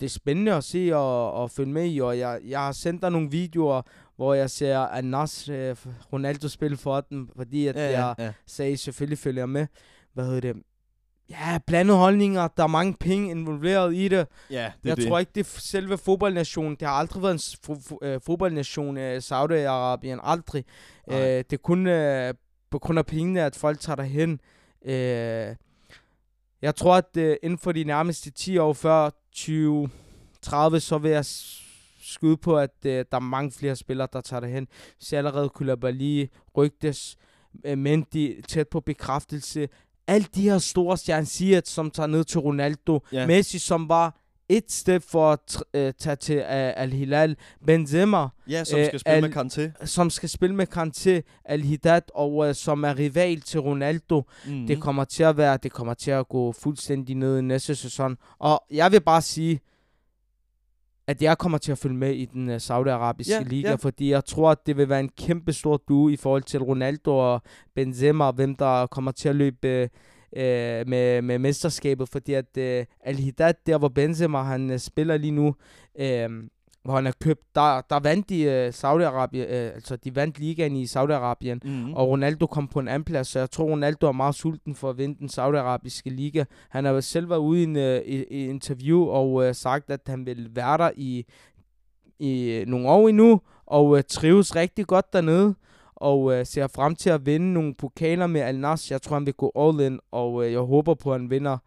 [SPEAKER 2] det er spændende at se og, og følge med i, og jeg, jeg har sendt dig nogle videoer, hvor jeg ser Anas øh, Ronaldo spille for dem, fordi at ja, jeg
[SPEAKER 1] ja.
[SPEAKER 2] sagde, selvfølgelig følger jeg med. Hvad hedder det? Ja, blandede holdninger, der er mange penge involveret i det.
[SPEAKER 1] ja det
[SPEAKER 2] jeg
[SPEAKER 1] det.
[SPEAKER 2] tror ikke, det er selve fodboldnationen. Det har aldrig været en s- fo- fo- øh, fodboldnation, øh, Saudi-Arabien. Aldrig. Øh, det er kun øh, på grund af pengene, at folk tager derhen. Øh, jeg tror, at øh, inden for de nærmeste 10 år før 2030, så vil jeg skyde på, at øh, der er mange flere spillere, der tager derhen. Så allerede Koulibaly rygtes, øh, Mendy tæt på bekræftelse. Alle de her store stjerner, Ziyech, som tager ned til Ronaldo.
[SPEAKER 1] Ja.
[SPEAKER 2] Messi, som var et step for at øh, tage til Al-Hilal. Benzema,
[SPEAKER 1] Ja, som
[SPEAKER 2] øh,
[SPEAKER 1] skal spille
[SPEAKER 2] al-
[SPEAKER 1] med Kanté.
[SPEAKER 2] som skal spille med Kanté, Al-Hidad, og uh, som er rival til Ronaldo.
[SPEAKER 1] Mm.
[SPEAKER 2] Mm. Det kommer til at være, det kommer til at gå fuldstændig ned i næste sæson. Og jeg vil bare sige, at jeg kommer til at følge med i den uh, saudiarabiske
[SPEAKER 1] Ja,
[SPEAKER 2] liga,
[SPEAKER 1] ja.
[SPEAKER 2] fordi jeg tror, at det vil være en kæmpe stor due i forhold til Ronaldo og Benzema, hvem der kommer til at løbe øh, med, med mesterskabet, fordi at øh, Al-Hidad, der hvor Benzema han øh, spiller lige nu, øh, hvor han er købt, der, der vandt de øh, Saudi-Arabien, øh, altså de vandt ligaen i Saudi-Arabien,
[SPEAKER 1] Mm.
[SPEAKER 2] og Ronaldo kom på en anden plads, så jeg tror, Ronaldo er meget sulten for at vinde den saudiarabiske liga. Han har selv været ude i en uh, i, i interview og uh, sagt, at han vil være der i, i nogle år endnu, og uh, trives rigtig godt dernede, og uh, ser frem til at vinde nogle pokaler med Al Nassr. Jeg tror, han vil gå all in, og uh, jeg håber på, at han vinder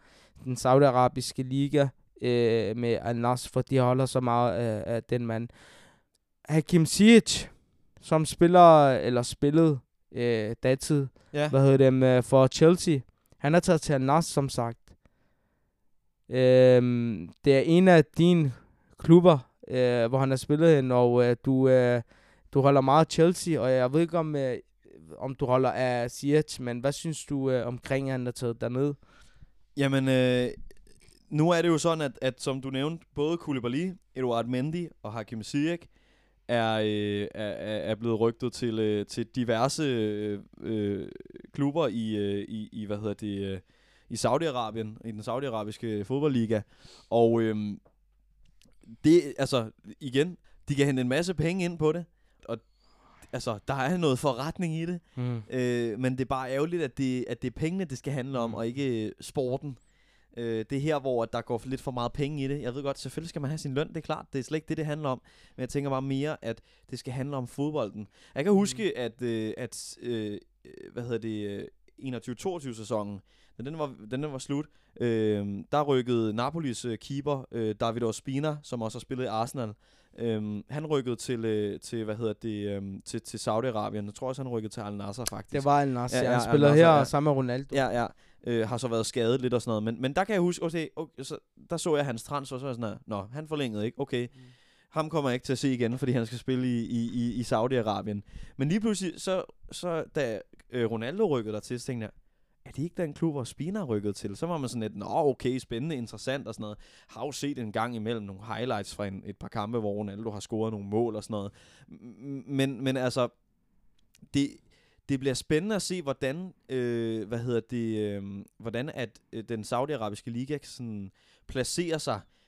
[SPEAKER 2] den saudiarabiske liga uh, med Al Nassr, for de holder så meget af, af den mand. Hakim Ziyech, som spiller, eller spillede øh, datid.
[SPEAKER 1] Ja.
[SPEAKER 2] Hvad hedder det med, for Chelsea. Han er taget til Al-Nassr, som sagt. Øhm, det er en af dine klubber, øh, hvor han har spillet hen, og øh, du, øh, du holder meget Chelsea, og jeg ved ikke om, øh, om du holder af Ziyech, men hvad synes du øh, omkring, at han er taget derned?
[SPEAKER 1] Jamen, øh, nu er det jo sådan, at, at som du nævnte, både Koulibaly, Eduard Mendy og Hakim Ziyech er, øh, er, er er blevet rygtet til, øh, til diverse øh, øh, klubber i, øh, i, i, hvad hedder det, øh, i Saudi-Arabien, i den saudiarabiske fodboldliga. Og øh, det, altså, igen, de kan hente en masse penge ind på det, og altså, der er noget forretning i det,
[SPEAKER 2] Mm.
[SPEAKER 1] Øh, men det er bare ærgerligt, at det, at det er pengene, det skal handle om,
[SPEAKER 2] Mm.
[SPEAKER 1] og ikke øh, sporten. Øh, det er her, hvor der går for lidt for meget penge i det. Jeg ved godt, selvfølgelig skal man have sin løn, det er klart. Det er slet ikke det, det handler om. Men jeg tænker bare mere, at det skal handle om fodbolden. Jeg kan huske, at, øh, at øh, øh, hvad hedder det, øh, 21-22 sæsonen, da den var, den var slut, øh, der rykkede Napolis øh, keeper, øh, David Ospina, som også har spillet i Arsenal, Øhm, han rykkede til, øh, til, hvad hedder det, øhm, til, til Saudi-Arabien. Jeg tror også, han rykkede til Al-Nassr, faktisk.
[SPEAKER 2] Det var Al-Nassr.
[SPEAKER 1] Ja,
[SPEAKER 2] Ja, han spillede
[SPEAKER 1] Al-Nassr,
[SPEAKER 2] her
[SPEAKER 1] ja.
[SPEAKER 2] sammen med Ronaldo.
[SPEAKER 1] Ja, ja. Øh, har så været skadet lidt og sådan noget. Men, men der kan jeg huske, okay, okay så, der så jeg hans transfer, så var jeg sådan her, nå, han forlængede ikke, okay.
[SPEAKER 2] Mm.
[SPEAKER 1] Ham kommer jeg ikke til at se igen, fordi han skal spille i, i, i, i Saudi-Arabien. Men lige pludselig, så, så da øh, Ronaldo rykkede der til, så tænkte jeg, er det ikke den klub, hvor Spina er rykket til? Så var man sådan lidt, nå okay, spændende, interessant og sådan noget. Har jo set en gang imellem nogle highlights fra en, et par kampe, hvor Ronaldo har scoret nogle mål og sådan noget. Men, men altså, det, det bliver spændende at se, hvordan, øh, hvad hedder det, øh, hvordan at øh, den saudiarabiske liga sådan placerer sig øh,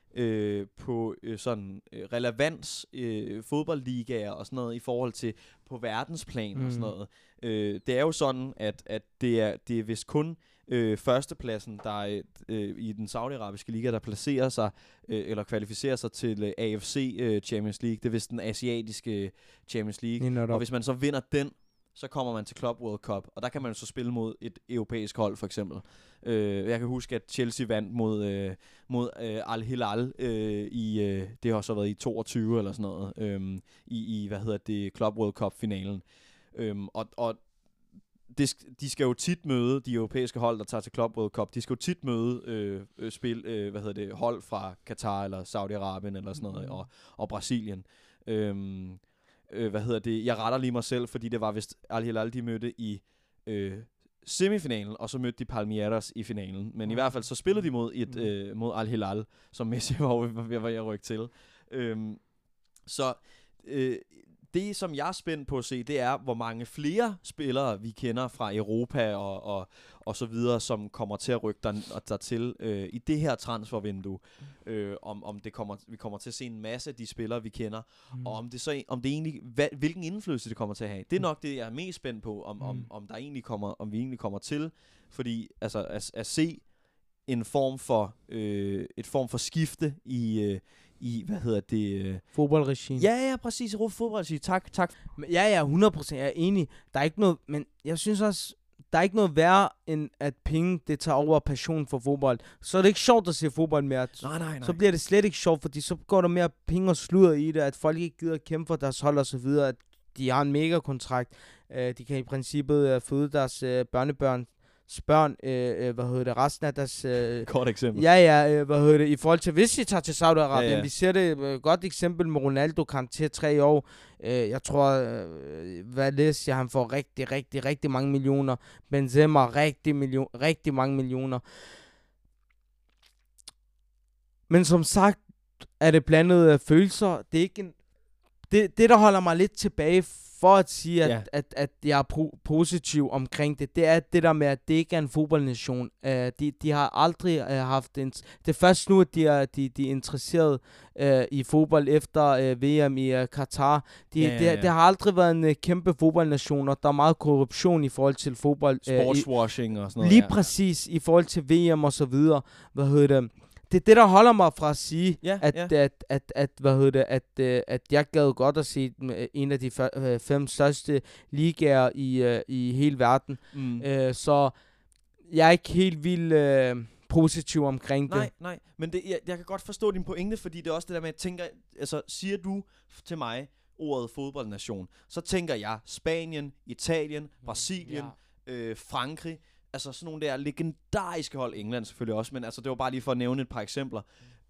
[SPEAKER 1] på øh, sådan øh, relevans øh, fodboldligaer og sådan noget i forhold til på verdensplan mm. og sådan
[SPEAKER 2] Mm.
[SPEAKER 1] noget. Øh, det er jo sådan, at, at det er det er vist kun øh, førstepladsen, der er, øh, i den saudiarabiske liga, der placerer sig øh, eller kvalificerer sig til øh, AFC øh, Champions League. Det er vist den asiatiske Champions League. Og hvis man så vinder den, så kommer man til Club World Cup, og der kan man jo så spille mod et europæisk hold, for eksempel. Øh, jeg kan huske, at Chelsea vandt mod, øh, mod øh, Al-Hilal øh, i, øh, det har så været i 22 eller sådan noget, øh, i, i, hvad hedder det, Club World Cup-finalen. Øh, og, og det, de skal jo tit møde, de europæiske hold, der tager til Club World Cup, de skal jo tit møde øh, øh, spil, øh, hvad hedder det, hold fra Katar eller Saudi-Arabien eller sådan noget,
[SPEAKER 2] Mhm.
[SPEAKER 1] og, og Brasilien. Øhm, øh, hvad hedder det, jeg retter lige mig selv, fordi det var vist Al Hilal, de mødte i øh, semifinalen, og så mødte de Palmeiras i finalen. Men i
[SPEAKER 2] Mhm.
[SPEAKER 1] hvert fald, så spillede de mod, et,
[SPEAKER 2] Mhm.
[SPEAKER 1] øh, mod Al Hilal, som Messi var ved jeg rykke til. Øhm, så øh, det, som jeg er spændt på at se, det er, hvor mange flere spillere, vi kender fra Europa og, og, og så videre, som kommer til at rykke der, dertil øh, i det her transfervindue. Øh, om, om det kommer, vi kommer til at se en masse af de spillere, vi kender,
[SPEAKER 2] Mm.
[SPEAKER 1] og om det så om det egentlig, hvad, hvilken indflydelse det kommer til at have. Det er nok det, jeg er mest spændt på, om, om,
[SPEAKER 2] Mm.
[SPEAKER 1] om der egentlig kommer, om vi egentlig kommer til, fordi altså at, at se en form for øh, et form for skifte i øh, i hvad hedder det? Øh,
[SPEAKER 2] Fodboldregime.
[SPEAKER 1] ja, ja, præcis. I fodbold sige tak, tak.
[SPEAKER 2] Men Ja, ja, 100%. Jeg er enig. Der er ikke noget, men jeg synes også, der er ikke noget værre, end at penge, det tager over passion for fodbold. Så er det ikke sjovt at se fodbold mere.
[SPEAKER 1] Nej, nej, nej.
[SPEAKER 2] Så bliver det slet ikke sjovt, fordi så går der mere penge og sludder i det, at folk ikke gider at kæmpe for deres hold og så videre, at de har en mega kontrakt. Uh, de kan i princippet uh, føde deres uh, børnebørn, børn, uh, uh, hvad hedder det, resten af deres... Uh,
[SPEAKER 1] Godt eksempel.
[SPEAKER 2] Ja, ja, øh, hvad hedder det, i forhold til, hvis vi tager til Saudi-Arabien,
[SPEAKER 1] Ja,
[SPEAKER 2] ja,
[SPEAKER 1] ja.
[SPEAKER 2] ja. vi ser det øh, godt eksempel med Ronaldo, kan til tre år, øh, jeg tror, øh, hvad læser jeg, han får rigtig, rigtig, rigtig mange millioner, Benzema rigtig, million, rigtig mange millioner. Men som sagt, er det blandede øh, følelser, det er ikke en, det, det, der holder mig lidt tilbage for at sige, at,
[SPEAKER 1] Ja.
[SPEAKER 2] ja. at, at jeg er pro- positiv omkring det, det er det der med, at det ikke er en fodboldnation. Uh, de, de har aldrig uh, haft en... Det er først nu, at de er, de, de er interesseret uh, i fodbold efter uh, VM i uh, Katar. De,
[SPEAKER 1] Ja,
[SPEAKER 2] ja,
[SPEAKER 1] ja,
[SPEAKER 2] ja,
[SPEAKER 1] ja.
[SPEAKER 2] Det, det har aldrig været en uh, kæmpe fodboldnation, og der er meget korruption i forhold til fodbold. øh, i,
[SPEAKER 1] Sportswashing og sådan noget.
[SPEAKER 2] Lige
[SPEAKER 1] ja.
[SPEAKER 2] præcis i forhold til VM og så videre. Hvad hedder det? Det er det, der holder mig fra at sige,
[SPEAKER 1] Ja,
[SPEAKER 2] at,
[SPEAKER 1] ja.
[SPEAKER 2] at, at, at, at, hvad hedder det, at, øh, at jeg gad godt at se øh, en af de øh, fem største ligaer i, øh, i hele verden.
[SPEAKER 1] Mm.
[SPEAKER 2] Øh, så jeg er ikke helt vildt øh, positiv omkring
[SPEAKER 1] Nej,
[SPEAKER 2] det.
[SPEAKER 1] nej, men det, jeg, jeg kan godt forstå din pointe, fordi det er også det der med, at jeg tænker, altså siger du til mig, ordet fodboldnation, så tænker jeg Spanien, Italien, Brasilien,
[SPEAKER 2] Ja.
[SPEAKER 1] øh, Frankrig, altså sådan nogle der legendariske hold, England selvfølgelig også, men altså det var bare lige for at nævne et par eksempler.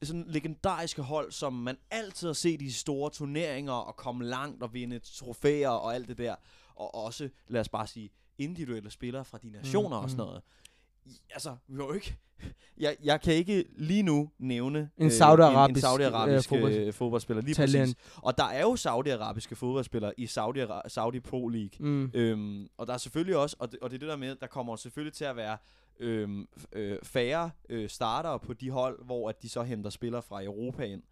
[SPEAKER 1] Sådan legendariske hold, som man altid har set i store turneringer og komme langt og vinde trofæer og alt det der. Og også, lad os bare sige, individuelle spillere fra de nationer mm, og sådan
[SPEAKER 2] mm.
[SPEAKER 1] noget. I- Altså, vi har jo ikke... Jeg, jeg kan ikke lige nu nævne
[SPEAKER 2] En
[SPEAKER 1] en,
[SPEAKER 2] saudiarabisk,
[SPEAKER 1] en saudiarabisk
[SPEAKER 2] øh,
[SPEAKER 1] øh,
[SPEAKER 2] fodbold-
[SPEAKER 1] fodbold, fodboldspiller. Lige
[SPEAKER 2] talent.
[SPEAKER 1] præcis. Og der er jo saudiarabiske fodboldspillere i Saudi, Saudi Pro League.
[SPEAKER 2] Mm.
[SPEAKER 1] Øhm, og der er selvfølgelig også, og det, og det er det der med, der kommer selvfølgelig til at være øhm, øh, færre øh, starter på de hold, hvor at de så henter spillere fra Europa ind.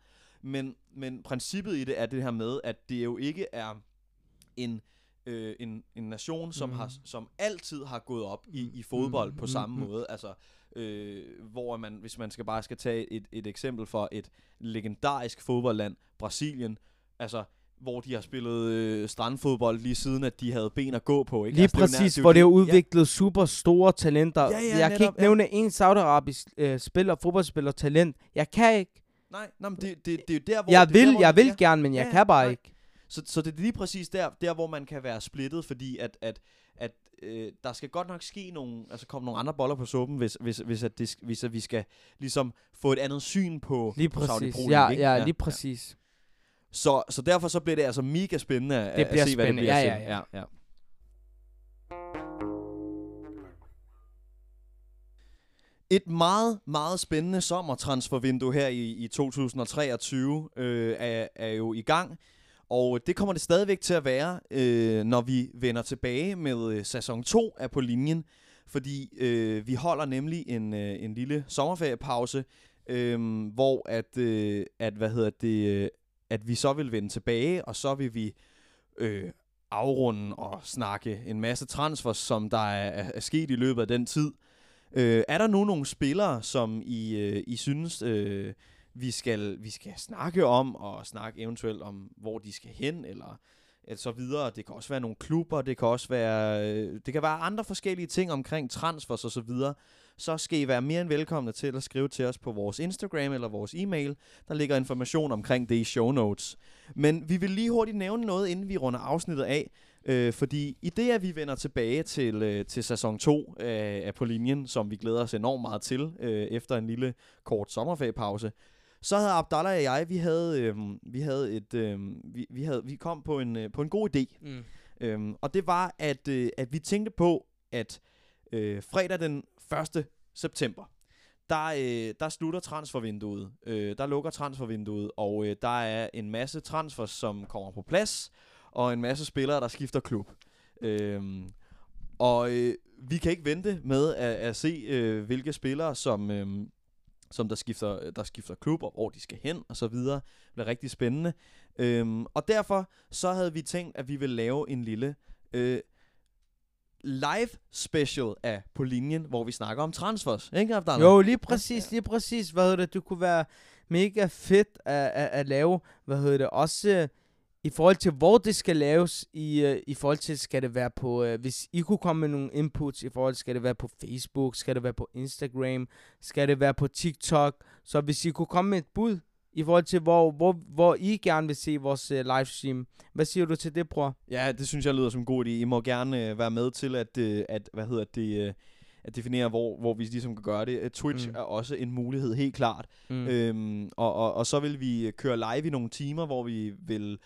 [SPEAKER 1] Men, men princippet i det er det her med, at det jo ikke er en, øh, en, en nation, som,
[SPEAKER 2] Mm.
[SPEAKER 1] har, som altid har gået op i, i fodbold på samme måde. Altså, øh, hvor man, hvis man skal bare skal tage et, et eksempel for et legendarisk fodboldland, Brasilien, altså hvor de har spillet øh, strandfodbold lige siden, at de havde ben at gå på. Ikke?
[SPEAKER 2] Lige
[SPEAKER 1] altså, det nær-
[SPEAKER 2] præcis,
[SPEAKER 1] det jo
[SPEAKER 2] hvor det
[SPEAKER 1] det-
[SPEAKER 2] udviklet super store talenter.
[SPEAKER 1] Ja, ja,
[SPEAKER 2] jeg kan
[SPEAKER 1] netop,
[SPEAKER 2] ikke
[SPEAKER 1] ja.
[SPEAKER 2] nævne en saudiarabisk øh, spiller, fodboldspiller, talent. Jeg kan ikke.
[SPEAKER 1] Ja, nej, nej, men det, det, det er jo der, hvor...
[SPEAKER 2] Jeg
[SPEAKER 1] det
[SPEAKER 2] vil,
[SPEAKER 1] der, hvor
[SPEAKER 2] jeg
[SPEAKER 1] det
[SPEAKER 2] vil
[SPEAKER 1] er.
[SPEAKER 2] gerne, men jeg
[SPEAKER 1] Ja,
[SPEAKER 2] kan bare
[SPEAKER 1] nej.
[SPEAKER 2] ikke.
[SPEAKER 1] Så, så det er lige præcis der, der hvor man kan være splittet, fordi at, at, at øh, der skal godt nok ske nogle, altså komme nogle andre boller på suppen, hvis, hvis, hvis, at, det, hvis at vi skal ligesom få et andet syn på,
[SPEAKER 2] Lige
[SPEAKER 1] på Saudi
[SPEAKER 2] præcis.
[SPEAKER 1] Pro
[SPEAKER 2] Ja,
[SPEAKER 1] ikke?
[SPEAKER 2] ja, lige præcis.
[SPEAKER 1] Så, så derfor så bliver det altså mega spændende at,
[SPEAKER 2] Det
[SPEAKER 1] at se, hvad det
[SPEAKER 2] spændende.
[SPEAKER 1] bliver
[SPEAKER 2] Ja, ja, ja.
[SPEAKER 1] ja, ja. Et meget, meget spændende sommertransfervindue her i, i 2023 øh, er, er jo i gang. Og det kommer det stadigvæk til at være, øh, når vi vender tilbage med øh, sæson 2 af på linjen. Fordi øh, vi holder nemlig en, øh, en lille sommerferiepause, øh, hvor at, øh, at, hvad hedder det, øh, at vi så vil vende tilbage, og så vil vi øh, afrunde og snakke en masse transfers, som der er, er, sket i løbet af den tid. Øh, er der nu nogle spillere, som I, øh, I synes, øh, vi, skal, vi skal snakke om, og snakke eventuelt om, hvor de skal hen, eller, eller så videre. Det kan også være nogle klubber, det kan også være, øh, det kan være andre forskellige ting omkring transfers og så videre. Så skal I være mere end velkomne til at skrive til os på vores Instagram eller vores e-mail. Der ligger information omkring det i show notes. Men vi vil lige hurtigt nævne noget, inden vi runder afsnittet af. Øh, fordi i det, at vi vender tilbage til, øh, til sæson 2 øh, af På Linjen, som vi glæder os enormt meget til, øh, efter en lille kort sommerferiepause, så havde Abdallah og jeg, vi havde, øh, vi havde et, øh, vi, vi, havde, vi kom på en, øh, på en god idé.
[SPEAKER 2] Mm.
[SPEAKER 1] Øhm, og det var, at, øh, at vi tænkte på, at øh, fredag den 1. september, der, øh, der slutter transfervinduet. Øh, der lukker transfervinduet, og øh, der er en masse transfers, som kommer på plads, og en masse spillere, der skifter klub. Øhm, og øh, vi kan ikke vente med at, at se, øh, hvilke spillere, som, øh, som der, skifter, der skifter klub, og hvor de skal hen, og så videre. Det bliver rigtig spændende. Øhm, og derfor så havde vi tænkt, at vi ville lave en lille øh, live special af På Linjen, hvor vi snakker om transfers. Ikke, Abdallah?
[SPEAKER 2] Jo, lige præcis, lige præcis. Hvad hedder det? Det kunne være mega fedt at, at, at lave, hvad hedder det, også øh, i forhold til, hvor det skal laves, i, uh, i forhold til, skal det være på, uh, hvis I kunne komme med nogle inputs, i forhold til, skal det være på Facebook, skal det være på Instagram, skal det være på TikTok, så hvis I kunne komme med et bud, i forhold til, hvor, hvor, hvor I gerne vil se vores uh, livestream. Hvad siger du til det, bror?
[SPEAKER 1] Ja, det synes jeg lyder som en god idé. I må gerne øh, være med til at, øh, at hvad hedder det, øh, at definere, hvor, hvor vi ligesom kan gøre det. Øh, Twitch
[SPEAKER 2] Mm.
[SPEAKER 1] er også en mulighed, helt klart.
[SPEAKER 2] Mm.
[SPEAKER 1] Øhm, og, og, og så vil vi øh, køre live i nogle timer, hvor vi vil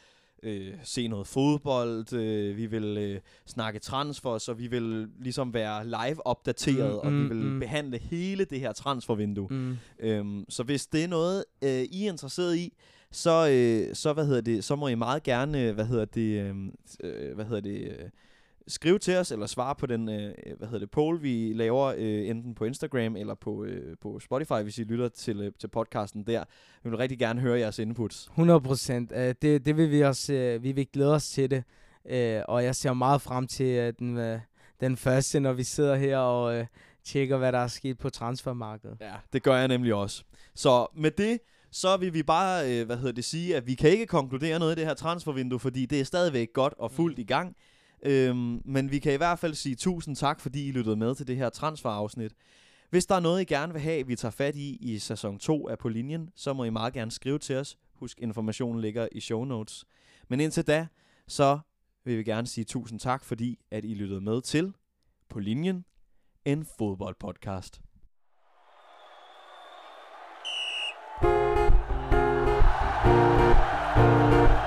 [SPEAKER 1] øh, se noget fodbold, øh, vi vil øh, snakke transfers, og vi vil ligesom være live opdateret,
[SPEAKER 2] Mm,
[SPEAKER 1] og vi
[SPEAKER 2] mm,
[SPEAKER 1] vil
[SPEAKER 2] mm.
[SPEAKER 1] behandle hele det her transfervindue.
[SPEAKER 2] Mm.
[SPEAKER 1] Øhm, så hvis det er noget, øh, I er interesseret i, så, øh, så, hvad hedder det, så må I meget gerne, hvad hedder det, øh, øh, hvad hedder det, øh, skrive til os, eller svare på den, øh, hvad hedder det, poll, vi laver, øh, enten på Instagram eller på, øh, på Spotify, hvis I lytter til, øh, til podcasten der. Vi vil rigtig gerne høre jeres inputs.
[SPEAKER 2] 100 procent. Uh, det, det vil vi også, uh, vi vil glæde os til det. Uh, og jeg ser meget frem til uh, den, uh, den første, når vi sidder her og uh, tjekker, hvad der er sket på transfermarkedet.
[SPEAKER 1] Ja, det gør jeg nemlig også. Så med det, så vil vi bare, øh, hvad hedder det, sige, at vi kan ikke konkludere noget i det her transfervindue, fordi det er stadigvæk godt og fuldt i gang. Øhm, men vi kan i hvert fald sige tusind tak, fordi I lyttede med til det her transferafsnit. Hvis der er noget, I gerne vil have, vi tager fat i i sæson 2 af På Linjen, så må I meget gerne skrive til os. Husk, informationen ligger i show notes. Men indtil da, så vil vi gerne sige tusind tak, fordi at I lyttede med til På Linjen, en fodboldpodcast. thank you